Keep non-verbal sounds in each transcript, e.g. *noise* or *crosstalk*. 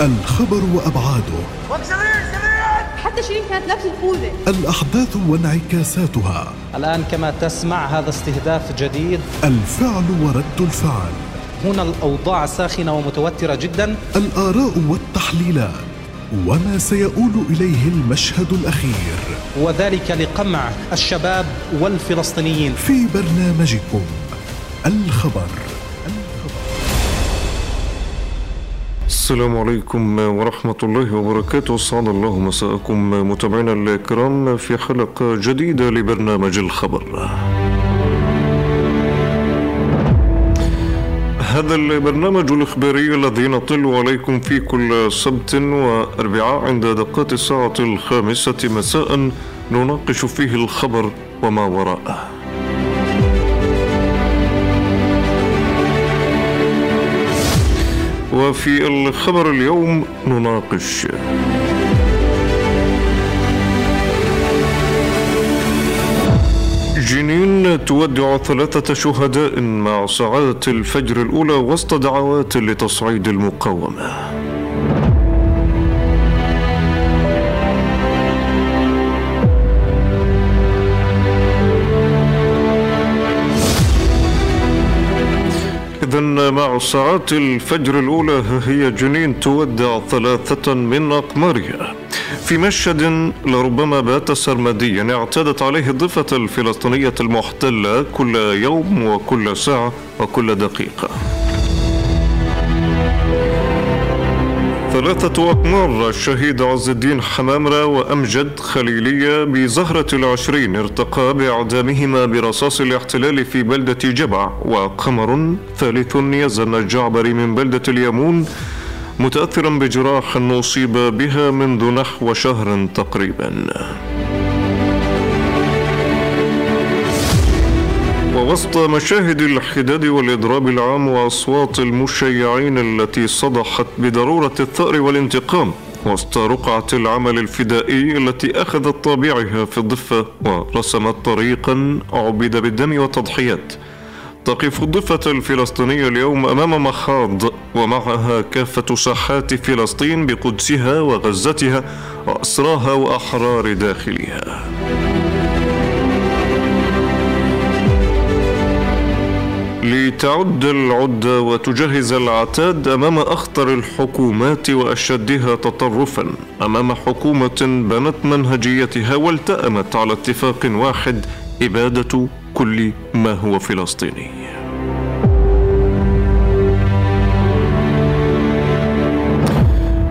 الخبر وأبعاده. حتى شيرين كانت لابسه الخوذه الأحداث وانعكاساتها. الآن كما تسمع هذا استهداف جديد. الفعل ورد الفعل. هنا الأوضاع ساخنة ومتوترة جدا. الآراء والتحليلات. وما سيؤول إليه المشهد الأخير. وذلك لقمع الشباب والفلسطينيين. في برنامجكم الخبر. السلام عليكم ورحمة الله وبركاته. سعد الله مساءكم متابعينا الكرام في حلقة جديدة لبرنامج الخبر. هذا البرنامج الإخباري الذي نطل عليكم في كل سبت وأربعاء عند دقات الساعة الخامسة مساء. نناقش فيه الخبر وما وراءه. وفي الخبر اليوم نناقش. جنين تودع ثلاثة شهداء مع ساعات الفجر الأولى وسط دعوات لتصعيد المقاومة. مع ساعات الفجر الأولى هي جنين تودع ثلاثة من أقمارها. في مشهد لربما بات سرمديا اعتادت عليه الضفة الفلسطينية المحتلة كل يوم وكل ساعة وكل دقيقة. ثلاثة أقمار الشهيد عز الدين حمامرة وأمجد خليلية بزهرة العشرين ارتقى بإعدامهما برصاص الاحتلال في بلدة جبع وقمر ثالث يزن الجعبري من بلدة اليمون متأثرا بجراح أصيب بها منذ نحو شهر تقريبا. ووسط مشاهد الحداد والإضراب العام وأصوات المشيعين التي صدحت بضرورة الثأر والانتقام وسط رقعة العمل الفدائي التي أخذت طابعها في الضفة ورسمت طريقا عبد بالدم والتضحيات. تقف الضفة الفلسطينية اليوم أمام مخاض ومعها كافة ساحات فلسطين بقدسها وغزتها وأسراها وأحرار داخلها. لتعد العدة وتجهز العتاد أمام أخطر الحكومات وأشدها تطرفا. أمام حكومة بنت منهجيتها والتأمت على اتفاق واحد إبادة كل ما هو فلسطيني.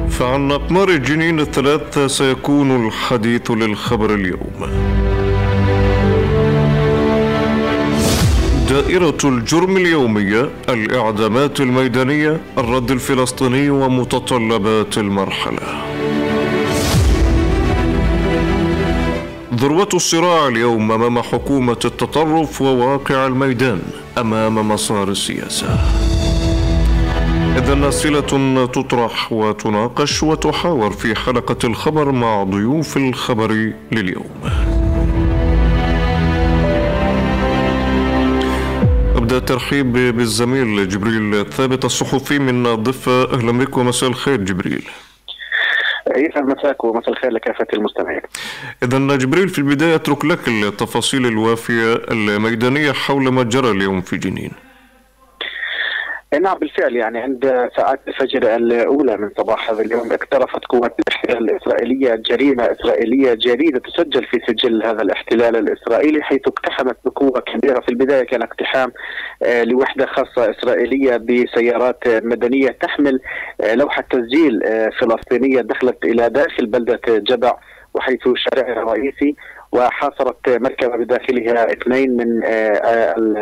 فعن أقمار الجنين الثلاث سيكون الحديث للخبر اليوم. دائرة الجرم اليومية الإعدامات الميدانية الرد الفلسطيني ومتطلبات المرحلة. ذروة الصراع اليوم أمام حكومة التطرف وواقع الميدان أمام مسار السياسة. إذا أسئلة تطرح وتناقش وتحاور في حلقة الخبر مع ضيوف الخبر لليوم. الترحيب بالزميل جبريل ثابت الصحفي من ضفة أهلا بك ومساء الخير جبريل يسعد مساك ومساء الخير لكافة المستمعين. إذا جبريل في البداية أترك لك التفاصيل الوافية الميدانية حول ما جرى اليوم في جنين. نعم بالفعل. يعني عند ساعات الفجر الأولى من صباح هذا اليوم اقترفت قوات الاحتلال الإسرائيلية جريمة إسرائيلية جديدة تسجل في سجل هذا الاحتلال الإسرائيلي حيث اقتحمت بقوة كبيرة. في البداية كان اقتحام آه، لوحدة خاصة إسرائيلية بسيارات مدنية تحمل آه، لوحة تسجيل آه، فلسطينية دخلت إلى داخل بلدة جبع وحيث شارعها الرئيسي وحاصرت مركبة بداخلها اثنين من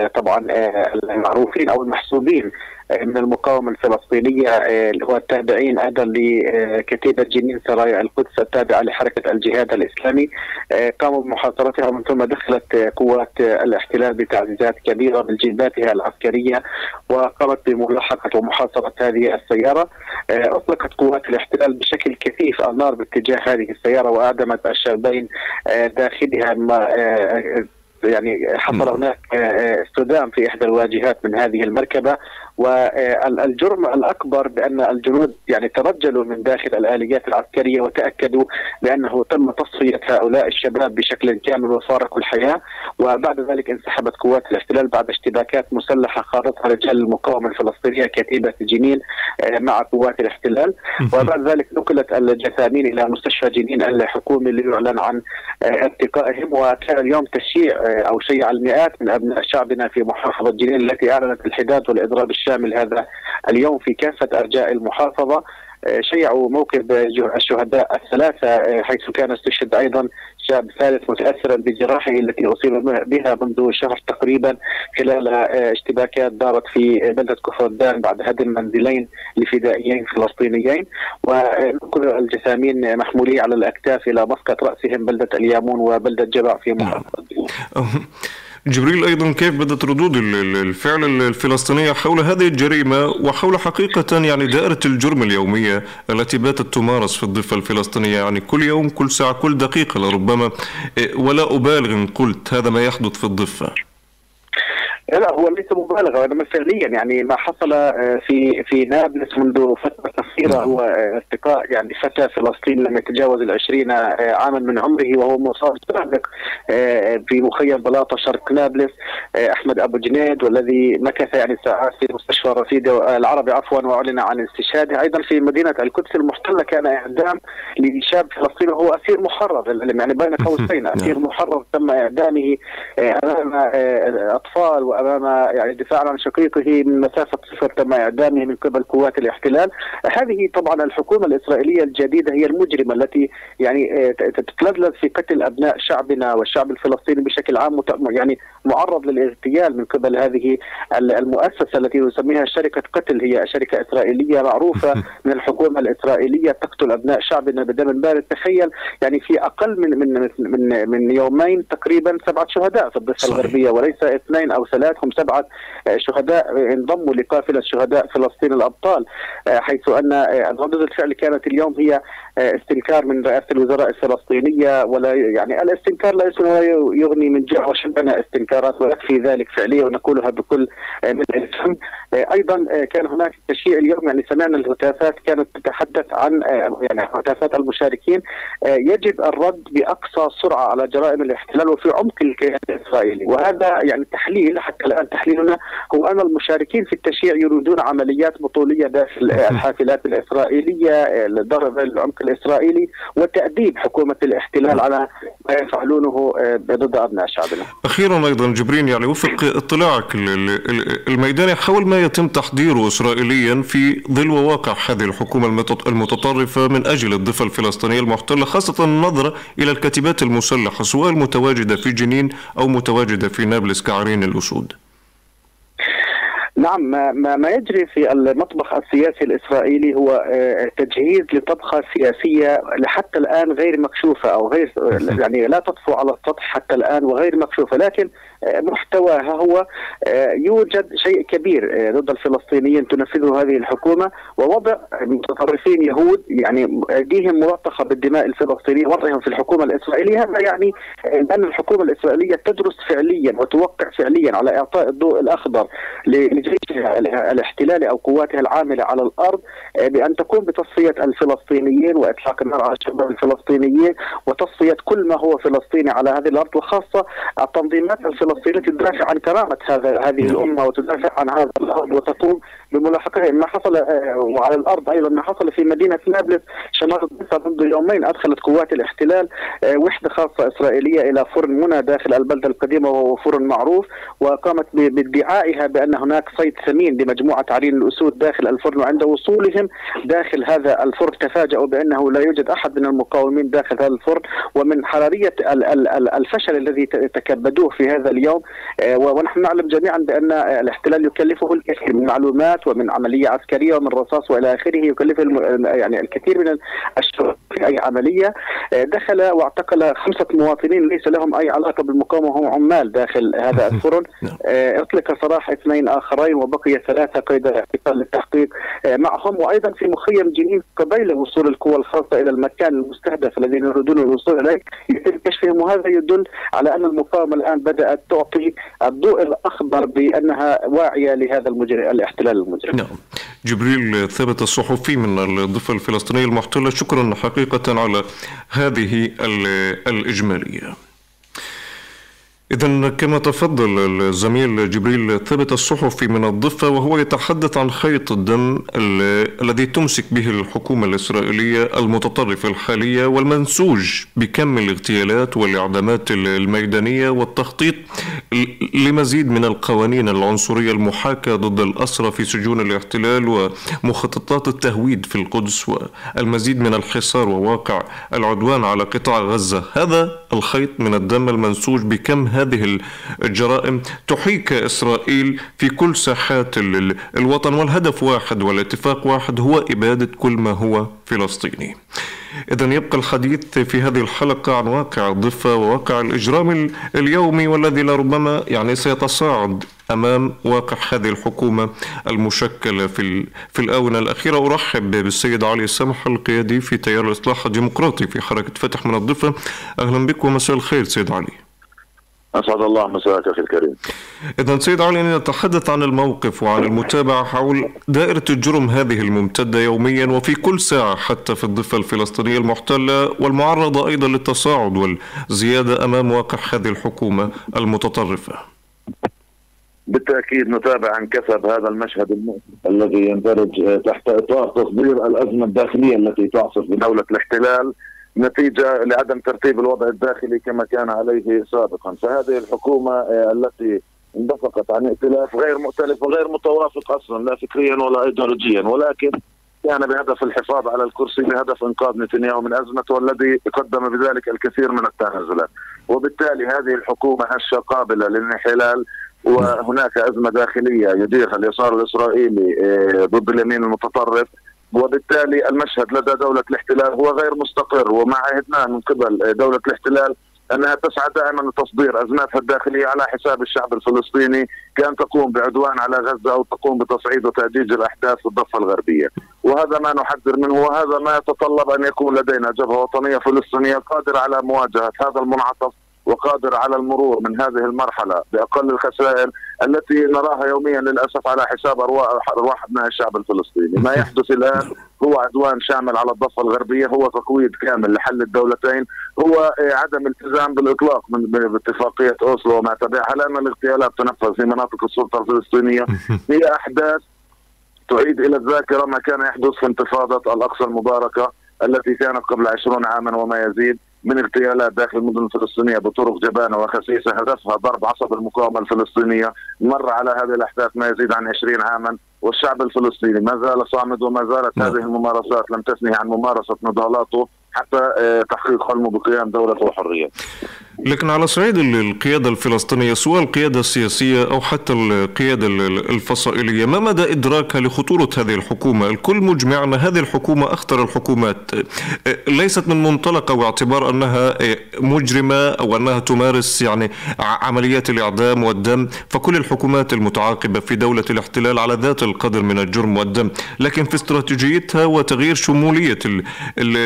طبعا المعروفين أو المحسوبين من المقاومة الفلسطينية آه، اللي هو التابعين أيضا لكتيبة جنين سرايا القدس التابعة لحركة الجهاد الإسلامي آه، قاموا بمحاصرتها ومن ثم دخلت قوات الاحتلال بتعزيزات كبيرة من جيباتها العسكرية وقامت بملاحقة ومحاصرة هذه السيارة. آه، أطلقت قوات الاحتلال بشكل كثيف النار باتجاه هذه السيارة وأعدمت الشابين داخلها يعني حصل هناك استدام في إحدى الواجهات من هذه المركبة. والجرم الأكبر بأن الجنود يعني ترجلوا من داخل الآليات العسكرية وتأكدوا بأنه تم تصفية هؤلاء الشباب بشكل كامل وفارقوا الحياة. وبعد ذلك انسحبت قوات الاحتلال بعد اشتباكات مسلحة خاضتها رجال المقاومة الفلسطينية كتيبة جنين آه، مع قوات الاحتلال. وبعد ذلك نقلت الجثامين إلى مستشفى جنين الحكومي ليعلن عن آه، ارتقائهم. وكان اليوم تشييع آه، أو شيع المئات من أبناء شعبنا في محافظة جنين التي أعلنت الحداد والإضراب الشامل هذا اليوم في كافة أرجاء المحافظة. شيعوا موكب الشهداء الثلاثة حيث كان استشهد أيضا شاب ثالث متأثرا بجراحه التي أصيب بها منذ شهر تقريبا خلال اشتباكات دارت في بلدة كفردان بعد هدم منزلين لفدائيين فلسطينيين. وكل الجثامين محمولي على الأكتاف إلى مسقط رأسهم بلدة اليامون وبلدة جبع في محافظة. نعم. *laughs* جبريل أيضا كيف بدت ردود الفعل الفلسطينية حول هذه الجريمة وحول حقيقة يعني دائرة الجرم اليومية التي باتت تمارس في الضفة الفلسطينية؟ يعني كل يوم كل ساعة كل دقيقة لربما إيه، ولا أبالغ إن قلت هذا ما يحدث في الضفة. لا هو ليس مبالغة وإنما فعليا يعني ما حصل آه، في في نابلس منذ فترة قصيره نعم. هو آه، ارتقاء يعني فتى فلسطيني لم يتجاوز العشرين آه، عاما من عمره وهو مصاب سابق في مخيم بلاطة شرق نابلس أحمد أبو جنيد والذي مكث يعني ساعات في مستشفى رصيد العربي عفوا وأعلن عن استشهاده أيضا في مدينة القدس المحتلة كان إعدام لشاب فلسطيني وهو أسير محرر يعني بين قوسين *laughs* نعم. اسير محرر تم إعدامه أمام أطفال أمام يعني دفاعا عن شقيقه من مسافة صفر تم إعدامه من قبل قوات الاحتلال. هذه طبعا الحكومة الإسرائيلية الجديدة هي المجرمة التي يعني آه، تتلذذ في قتل أبناء شعبنا والشعب الفلسطيني بشكل عام يعني معرض للاغتيال من قبل هذه المؤسسة التي نسميها شركة قتل. هي شركة إسرائيلية معروفة من الحكومة الإسرائيلية تقتل أبناء شعبنا بدم بارد. تخيل يعني في أقل من من من من يومين تقريبا سبعة شهداء في الضفة الغربية وليس اثنين أو ثلاث هم سبعة شهداء انضموا لقافلة شهداء فلسطين الأبطال حيث أن ردود الفعل كانت اليوم هي استنكار من رئاسة الوزراء الفلسطينية ولا يعني الاستنكار لا يغني من جوع وشبنا استنكارات ويكفي ذلك فعليا ونقولها بكل من الفم. أيضا كان هناك تشييع اليوم يعني سمعنا الهتافات كانت تتحدث عن يعني هتافات المشاركين. يجب الرد بأقصى سرعة على جرائم الاحتلال وفي عمق الكيان الإسرائيلي. وهذا يعني تحليل حتى الآن تحليلنا هو أن المشاركين في التشييع يريدون عمليات بطولية داخل *laughs* الحافلات الإسرائيلية لضرب العمق الإسرائيلي وتأديب حكومة الاحتلال على ما يفعلونه ضد أبناء شعبنا. أخيرا أيضا جبرين يعني وفق اطلاعك الميداني حول ما يتم تحضيره اسرائيليا في ظل وواقع هذه الحكومة المتطرفة من أجل الضفة الفلسطينية المحتلة خاصة النظر إلى الكتيبات المسلحة سواء المتواجدة في جنين أو متواجدة في نابلس كعرين الأسود. نعم ما, ما يجري في المطبخ السياسي الإسرائيلي هو آه، تجهيز لطبخة سياسية حتى الآن غير مكشوفة أو غير يعني لا تطفو على السطح حتى الآن وغير مكشوفة لكن محتواها هو آه، يوجد شيء كبير آه، ضد الفلسطينيين تنفذه هذه الحكومة ووضع متطرفين يهود يعني أيديهم ملطخه بالدماء الفلسطينية وضعهم في الحكومة الإسرائيلية هذا يعني ان الحكومة الإسرائيلية تدرس فعليا وتوقع فعليا على إعطاء الضوء الأخضر لجيشها الاحتلالي أو قواتها العاملة على الأرض آه، بأن تقوم بتصفية الفلسطينيين وإطلاق النار على الشباب الفلسطينيين وتصفية كل ما هو فلسطيني على هذه الأرض وخاصة التنظيمات الفلسطينية تدافع عن كرامة هذا هذه نعم. الأمة وتدافع عن هذا الأرض وتقوم بملاحقه ما حصل آه، وعلى الأرض أيضا ما حصل في مدينة نابلس شمال منذ يومين أدخلت قوات الاحتلال آه، وحدة خاصة إسرائيلية إلى فرن منى داخل البلدة القديمة وهو فرن معروف وقامت بادعائها بأن هناك صيد ثمين لمجموعة عرين الأسود داخل الفرن وعند وصولهم. داخل هذا الفرن تفاجأوا بأنه لا يوجد أحد من المقاومين داخل هذا الفرن. ومن حرارية الفشل الذي تكبدوه في هذا اليوم آه، ونحن نعلم جميعا بأن الاحتلال يكلفه الكثير من معلومات ومن عملية عسكرية ومن رصاص وإلى آخره يكلف يعني الكثير من الشهداء في أي عملية دخل واعتقل خمسة مواطنين ليس لهم أي علاقة بالمقاومة وهم عمال داخل هذا *laughs* الفرن نعم. أطلق سراح اثنين آخرين وبقي ثلاثة قيد الاعتقال للتحقيق معهم وأيضا في مخيم جنين قبيل وصول القوى الخاصة إلى المكان المستهدف الذين يريدون الوصول إليه يتم كشفهم وهذا يدل على أن المقاومة الآن بدأت تعطي الضوء الأخضر بأنها واعية لهذا المجرم الاحتلال المجرم. نعم. جبريل ثبت الصحفي من الضفة الفلسطينية المحتلة شكرا حقيقة على هذه الإجمالية. إذا كما تفضل الزميل جبريل ثبت الصحفي من الضفة وهو يتحدث عن خيط الدم الذي تمسك به الحكومة الإسرائيلية المتطرفة الحالية والمنسوج بكم الاغتيالات والإعدامات الميدانية والتخطيط لمزيد من القوانين العنصرية المحاكاة ضد الأسرى في سجون الاحتلال ومخططات التهويد في القدس والمزيد من الحصار وواقع العدوان على قطاع غزة. هذا الخيط من الدم المنسوج بكم هذه الجرائم تحيك إسرائيل في كل ساحات الوطن والهدف واحد والاتفاق واحد هو إبادة كل ما هو فلسطيني. إذا يبقى الحديث في هذه الحلقة عن واقع الضفة وواقع الإجرام اليومي والذي لربما يعني سيتصاعد أمام واقع هذه الحكومة المشكلة في في الآونة الأخيرة. أرحب بالسيد علي سمح القيادي في تيار الإصلاح الديمقراطي في حركة فتح من الضفة. أهلا بك ومساء الخير سيد علي. أسعد الله مساءك أخي الكريم. اذا سيد علي نتحدث عن الموقف وعن المتابعة حول دائرة الجرم هذه الممتدة يوميا وفي كل ساعة حتى في الضفة الفلسطينية المحتلة والمعرضه أيضا للتصاعد والزيادة أمام واقع هذه الحكومة المتطرفة. بالتأكيد نتابع عن كثب هذا المشهد المؤسف الذي يندرج تحت إطار تصدير الأزمة الداخلية التي تعصف بدولة الاحتلال نتيجة لعدم ترتيب الوضع الداخلي كما كان عليه سابقا، فهذه الحكومة آه، التي اندفقت عن ائتلاف غير مؤتلف وغير متوافق أصلا لا فكريا ولا ايديولوجيا ولكن كان بهدف الحفاظ على الكرسي بهدف إنقاذ نتنياهو من ازمته والذي قدم بذلك الكثير من التنازلات. وبالتالي هذه الحكومة هشة قابلة للانحلال وهناك أزمة داخلية يديرها اليسار الإسرائيلي آه، ضد اليمين المتطرف. وبالتالي المشهد لدى دولة الاحتلال هو غير مستقر وما عهدناه من قبل دولة الاحتلال أنها تسعى دائما لتصدير أزماتها الداخلية على حساب الشعب الفلسطيني كأن تقوم بعدوان على غزة أو تقوم بتصعيد وتأجيج الأحداث في الضفة الغربية، وهذا ما نحذر منه وهذا ما يتطلب أن يكون لدينا جبهة وطنية فلسطينية قادرة على مواجهة هذا المنعطف وقادر على المرور من هذه المرحلة بأقل الخسائر التي نراها يوميا للأسف على حساب ارواح ابناء الشعب الفلسطيني، ما يحدث *laughs* الآن هو عدوان شامل على الضفة الغربية، هو تقويض كامل لحل الدولتين، هو عدم التزام بالإطلاق من باتفاقية أوسلو وما تبعها لأن الاغتيالات تنفذ في مناطق السلطة الفلسطينية؟ *laughs* هي أحداث تعيد إلى الذاكرة ما كان يحدث في انتفاضة الأقصى المباركة التي كانت قبل عشرون عاما وما يزيد. من اغتيالات داخل المدن الفلسطينية بطرق جبانة وخسيسة هدفها ضرب عصب المقاومة الفلسطينية مر على هذه الأحداث ما يزيد عن 20 عاما والشعب الفلسطيني ما زال صامد وما زالت نعم. هذه الممارسات لم تثني عن ممارسة نضالاته حتى آه، تحقيق حلمه بقيام دولة وحرية. لكن على صعيد القيادة الفلسطينية سواء القيادة السياسية أو حتى القيادة الفصائلية ما مدى إدراكها لخطورة هذه الحكومة؟ الكل مجمع أن هذه الحكومة أخطر الحكومات. آه، ليست من منطلق أو اعتبار أنها آه، مجرمة أو أنها تمارس يعني عمليات الإعدام والدم فكل الحكومات المتعاقبة في دولة الاحتلال على ذات القدر من الجرم والدم. لكن في استراتيجيتها وتغيير شمولية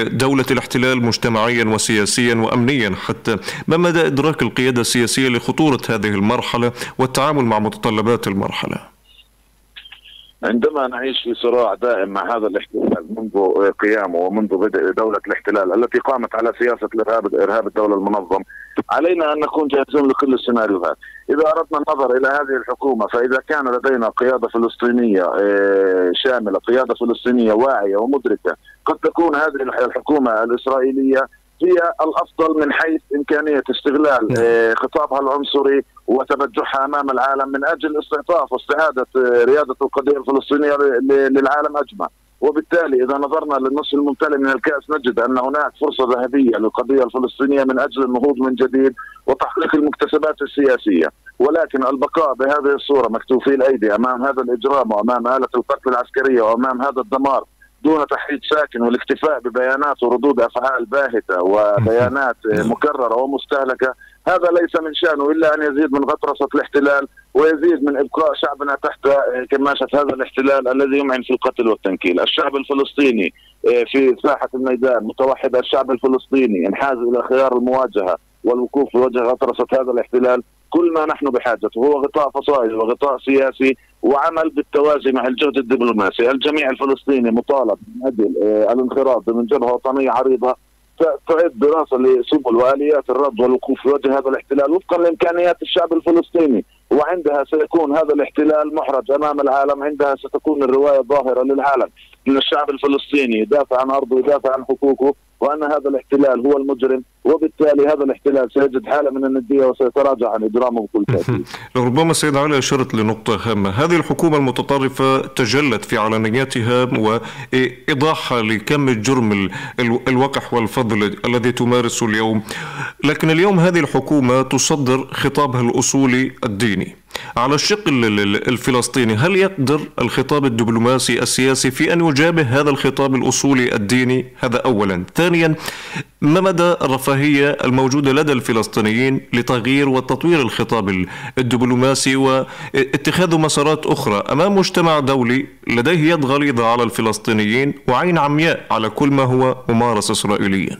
دولة الاحتلال مجتمعيا وسياسيا وامنيا حتى ما مدى إدراك القيادة السياسية لخطورة هذه المرحلة والتعامل مع متطلبات المرحلة؟ عندما نعيش في صراع دائم مع هذا الاحتلال منذ قيامه ومنذ بدء دولة الاحتلال التي قامت على سياسة الإرهاب إرهاب الدولة المنظم علينا أن نكون جاهزين لكل السيناريوهات. إذا أردنا النظر إلى هذه الحكومة فإذا كان لدينا قيادة فلسطينية آه، شاملة قيادة فلسطينية واعية ومدركة قد تكون هذه الحكومة الإسرائيلية هي الأفضل من حيث إمكانية استغلال نعم. آه، خطابها العنصري وتبجحها أمام العالم من أجل استعطاف واستعادة آه، ريادة القضية الفلسطينية للعالم أجمع. وبالتالي إذا نظرنا للنصف الممتلئ من الكأس نجد أن هناك فرصة ذهبية للقضية الفلسطينية من أجل النهوض من جديد وتحقيق المكتسبات السياسية، ولكن البقاء بهذه الصورة مكتوفي الأيدي أمام هذا الإجرام وأمام آلة القتل العسكرية وأمام هذا الدمار دون تحريك ساكن والاكتفاء ببيانات وردود أفعال باهتة وبيانات مكررة ومستهلكة هذا ليس من شأنه إلا أن يزيد من غطرسة الاحتلال ويزيد من إبقاء شعبنا تحت كماشه هذا الاحتلال الذي يمعن في القتل والتنكيل، الشعب الفلسطيني آه، في ساحة الميدان متوحد الشعب الفلسطيني انحاز إلى خيار المواجهة والوقوف في وجه غطرسة هذا الاحتلال كل ما نحن بحاجته. هو غطاء فصائل وغطاء سياسي وعمل بالتوازي مع الجهد الدبلوماسي، الجميع الفلسطيني مطالب من أجل آه، الانخراط من جبهه وطنية عريضة تعد دراسة لسبل وآليات الرد والوقوف في وجه هذا الاحتلال وفقا لإمكانيات الشعب الفلسطيني. وعندها سيكون هذا الاحتلال محرج أمام العالم عندها ستكون الرواية ظاهرة للعالم. ان الشعب الفلسطيني يدافع عن أرضه يدافع عن حقوقه وأن هذا الاحتلال هو المجرم وبالتالي هذا الاحتلال سيجد حالة من الندية وسيتراجع عن إجرامه بكل تأكيد. ربما سيد علي اشرت لنقطة هامة، هذه الحكومة المتطرفة تجلت في علانياتها وايضاحها لكم الجرم الوقح والفضل الذي تمارسه اليوم، لكن اليوم هذه الحكومة تصدر خطابها الأصولي الديني. على الشق الفلسطيني هل يقدر الخطاب الدبلوماسي السياسي في أن يجابه هذا الخطاب الأصولي الديني؟ هذا اولا. ثانيا ما مدى الرفاهية الموجودة لدى الفلسطينيين لتغيير وتطوير الخطاب الدبلوماسي واتخاذ مسارات أخرى أمام مجتمع دولي لديه يد غليظة على الفلسطينيين وعين عمياء على كل ما هو ممارس اسرائيليا؟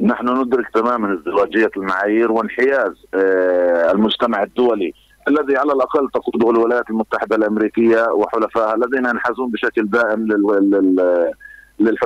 نحن ندرك تماما ازدواجية المعايير وانحياز آه، المجتمع الدولي. الذي على الأقل تقوده الولايات المتحدة الأمريكية وحلفائها الذين ينحازون بشكل دائم لل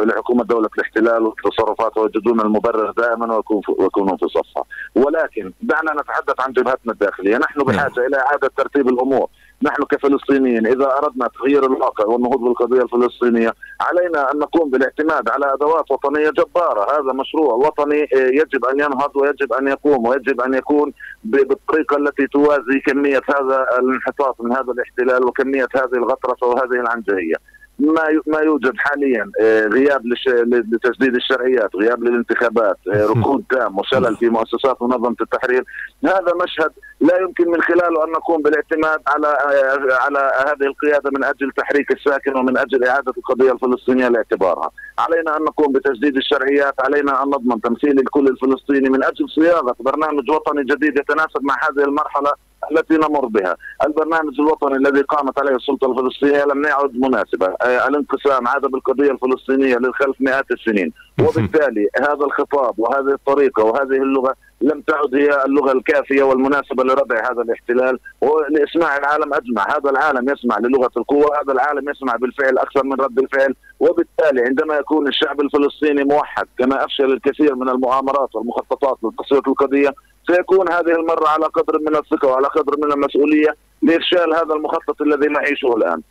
لحكومة دولة الاحتلال وتصرفاتها ويجدون المبرر دائما ويكونون في صفها، ولكن دعنا نتحدث عن جبهتنا الداخلية، نحن بحاجة إلى إعادة ترتيب الأمور، نحن كفلسطينيين إذا أردنا تغيير الواقع والنهوض بالقضية الفلسطينية علينا أن نقوم بالاعتماد على أدوات وطنية جبارة، هذا مشروع وطني آه، يجب أن ينهض ويجب أن يقوم ويجب أن يكون بالطريقة التي توازي كمية هذا الانحطاط من هذا الاحتلال وكمية هذه الغطرسة وهذه العنجهية. ما ما يوجد حاليا آه، غياب لتجديد الشرعيات، غياب للانتخابات، آه، ركود تام وشلل في مؤسسات منظمه التحرير، هذا مشهد لا يمكن من خلاله أن نقوم بالاعتماد على آه، على هذه القيادة من أجل تحريك الساكن ومن أجل إعادة القضية الفلسطينية لاعتبارها، علينا أن نقوم بتجديد الشرعيات، علينا أن نضمن تمثيل الكل الفلسطيني من أجل صياغة برنامج وطني جديد يتناسب مع هذه المرحلة. التي نمر بها. البرنامج الوطني الذي قامت عليه السلطة الفلسطينية لم يعد مناسبة. آه، الانقسام عاد بالقضية الفلسطينية للخلف مئات السنين. *laughs* وبالتالي هذا الخطاب وهذه الطريقة وهذه اللغة لم تعد هي اللغة الكافية والمناسبة لردع هذا الاحتلال. ولإسماع العالم أجمع. هذا العالم يسمع للغة القوة. هذا العالم يسمع بالفعل أكثر من رد الفعل. وبالتالي عندما يكون الشعب الفلسطيني موحد كما أفشل الكثير من المؤامرات والمخططات لتصفية القضية سيكون هذه المرة على قدر من الثقة وعلى قدر من المسؤولية لإفشال هذا المخطط الذي نعيشه نعم.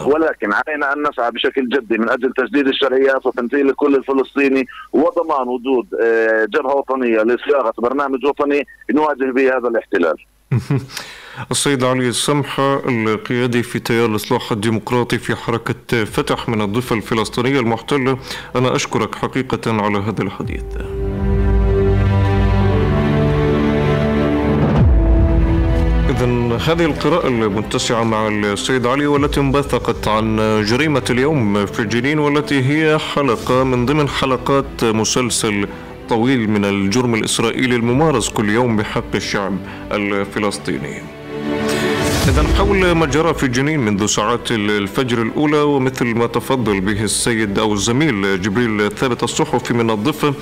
ولكن علينا أن نسعى بشكل جدي من أجل تجديد الشرعيات وتمثيل الكل الفلسطيني وضمان وجود آه، جبهة وطنية لصياغة برنامج وطني نواجه به هذا الاحتلال. *laughs* السيد علي السمحة القيادي في تيار الإصلاح الديمقراطي في حركة فتح من الضفة الفلسطينية المحتلة. أنا أشكرك حقيقة على هذا الحديث. إذا هذه القراءة المتسعة مع السيد علي والتي انبثقت عن جريمة اليوم في جنين والتي هي حلقة من ضمن حلقات مسلسل طويل من الجرم الإسرائيلي الممارس كل يوم بحق الشعب الفلسطيني. إذا حول ما جرى في جنين منذ ساعات الفجر الأولى ومثل ما تفضل به السيد أو الزميل جبريل ثابت الصحفي من الضفة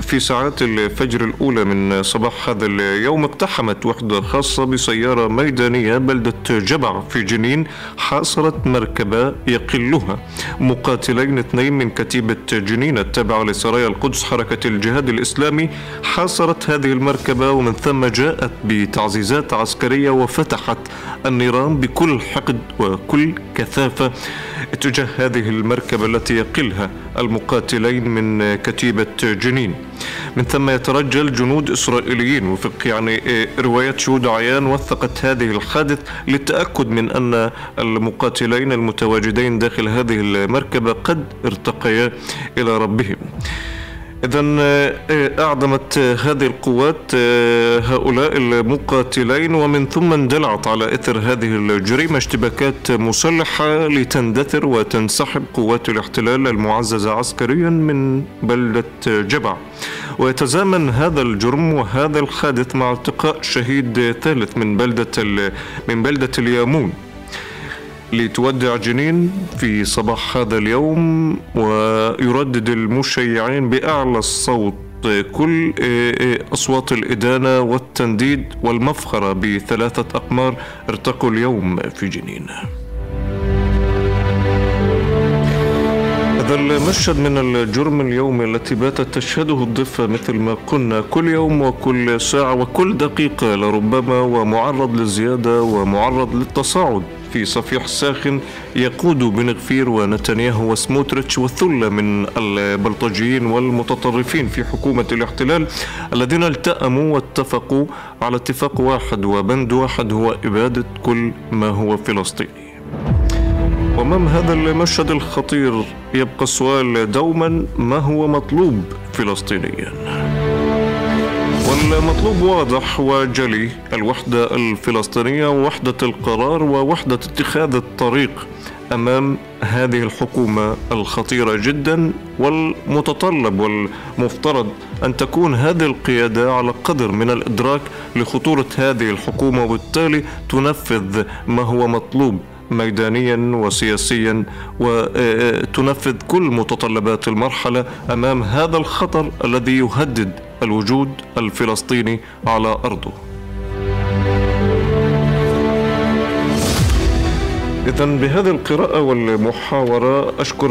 في ساعات الفجر الأولى من صباح هذا اليوم اقتحمت وحدة خاصة بسيارة ميدانية بلدة جبع في جنين حاصرت مركبة يقلها. مقاتلين اثنين من كتيبة جنين التابعة لسرايا القدس حركة الجهاد الإسلامي حاصرت هذه المركبة ومن ثم جاءت بتعزيزات عسكرية وفتحت النيران بكل حقد وكل كثافة تجاه هذه المركبة التي يقلها المقاتلين من كتيبة جنين. من ثم يترجل جنود إسرائيليين وفق يعني روايات شهود عيان وثقت هذه الحادث للتأكد من أن المقاتلين المتواجدين داخل هذه المركبة قد ارتقيا إلى ربهم. إذا آه، أعدمت هذه القوات آه، هؤلاء المقاتلين ومن ثم اندلعت على إثر هذه الجريمة اشتباكات مسلحة لتندثر وتنسحب قوات الاحتلال المعززة عسكريا من بلدة جبع. ويتزامن هذا الجرم وهذا الحادث مع التقاء شهيد ثالث من بلدة من بلدة اليامون. لتودع جنين في صباح هذا اليوم ويردد المشيعين بأعلى الصوت كل أصوات الإدانة والتنديد والمفخرة بثلاثة أقمار ارتقوا اليوم في جنين. هذا المشهد من الجرم اليومي التي باتت تشهده الضفة مثل ما قلنا كل يوم وكل ساعة وكل دقيقة لربما ومعرض للزيادة ومعرض للتصاعد. في صفيح ساخن يقود بن غفير ونتنياهو وسموتريتش وثلة من البلطجيين والمتطرفين في حكومة الاحتلال الذين التأموا واتفقوا على اتفاق واحد وبند واحد هو إبادة كل ما هو فلسطيني. وأمام هذا المشهد الخطير يبقى السؤال دوما ما هو مطلوب فلسطينيا؟ والمطلوب واضح وجلي الوحدة الفلسطينية ووحدة القرار ووحدة اتخاذ الطريق أمام هذه الحكومة الخطيرة جدا والمتطلب والمفترض أن تكون هذه القيادة على قدر من الإدراك لخطورة هذه الحكومة وبالتالي تنفذ ما هو مطلوب ميدانيا وسياسيا وتنفذ كل متطلبات المرحلة أمام هذا الخطر الذي يهدد الوجود الفلسطيني على أرضه إذا بهذه القراءة والمحاورة أشكر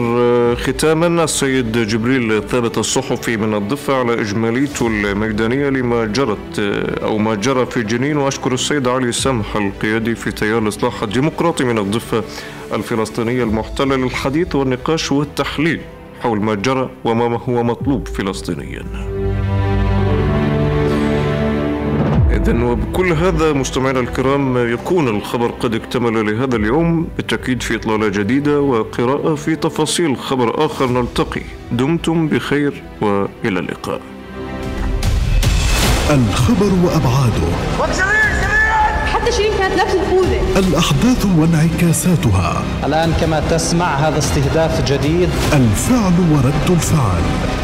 ختاما السيد جبريل ثابت الصحفي من الضفة على إجماليته الميدانية لما جرت أو ما جرى في جنين وأشكر السيد علي سمح القيادي في تيار الإصلاح الديمقراطي من الضفة الفلسطينية المحتلة للحديث والنقاش والتحليل حول ما جرى وما هو مطلوب فلسطينيا. إذا وبكل هذا مستمعينا الكرام يكون الخبر قد اكتمل لهذا اليوم بالتأكيد في إطلالة جديدة وقراءة في تفاصيل خبر آخر نلتقي. دمتم بخير وإلى اللقاء. الخبر وأبعاده. حتى شيرين كانت لابسه الخوذة. الأحداث وانعكاساتها. الآن كما تسمع هذا استهداف جديد. الفعل ورد الفعل.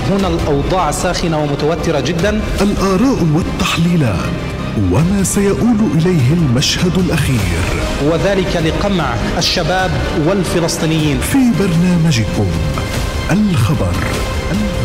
هنا الأوضاع ساخنة ومتوترة جدا. الآراء والتحليلات. وما سيؤول إليه المشهد الأخير. وذلك لقمع الشباب والفلسطينيين. في برنامجكم الخبر. الخبر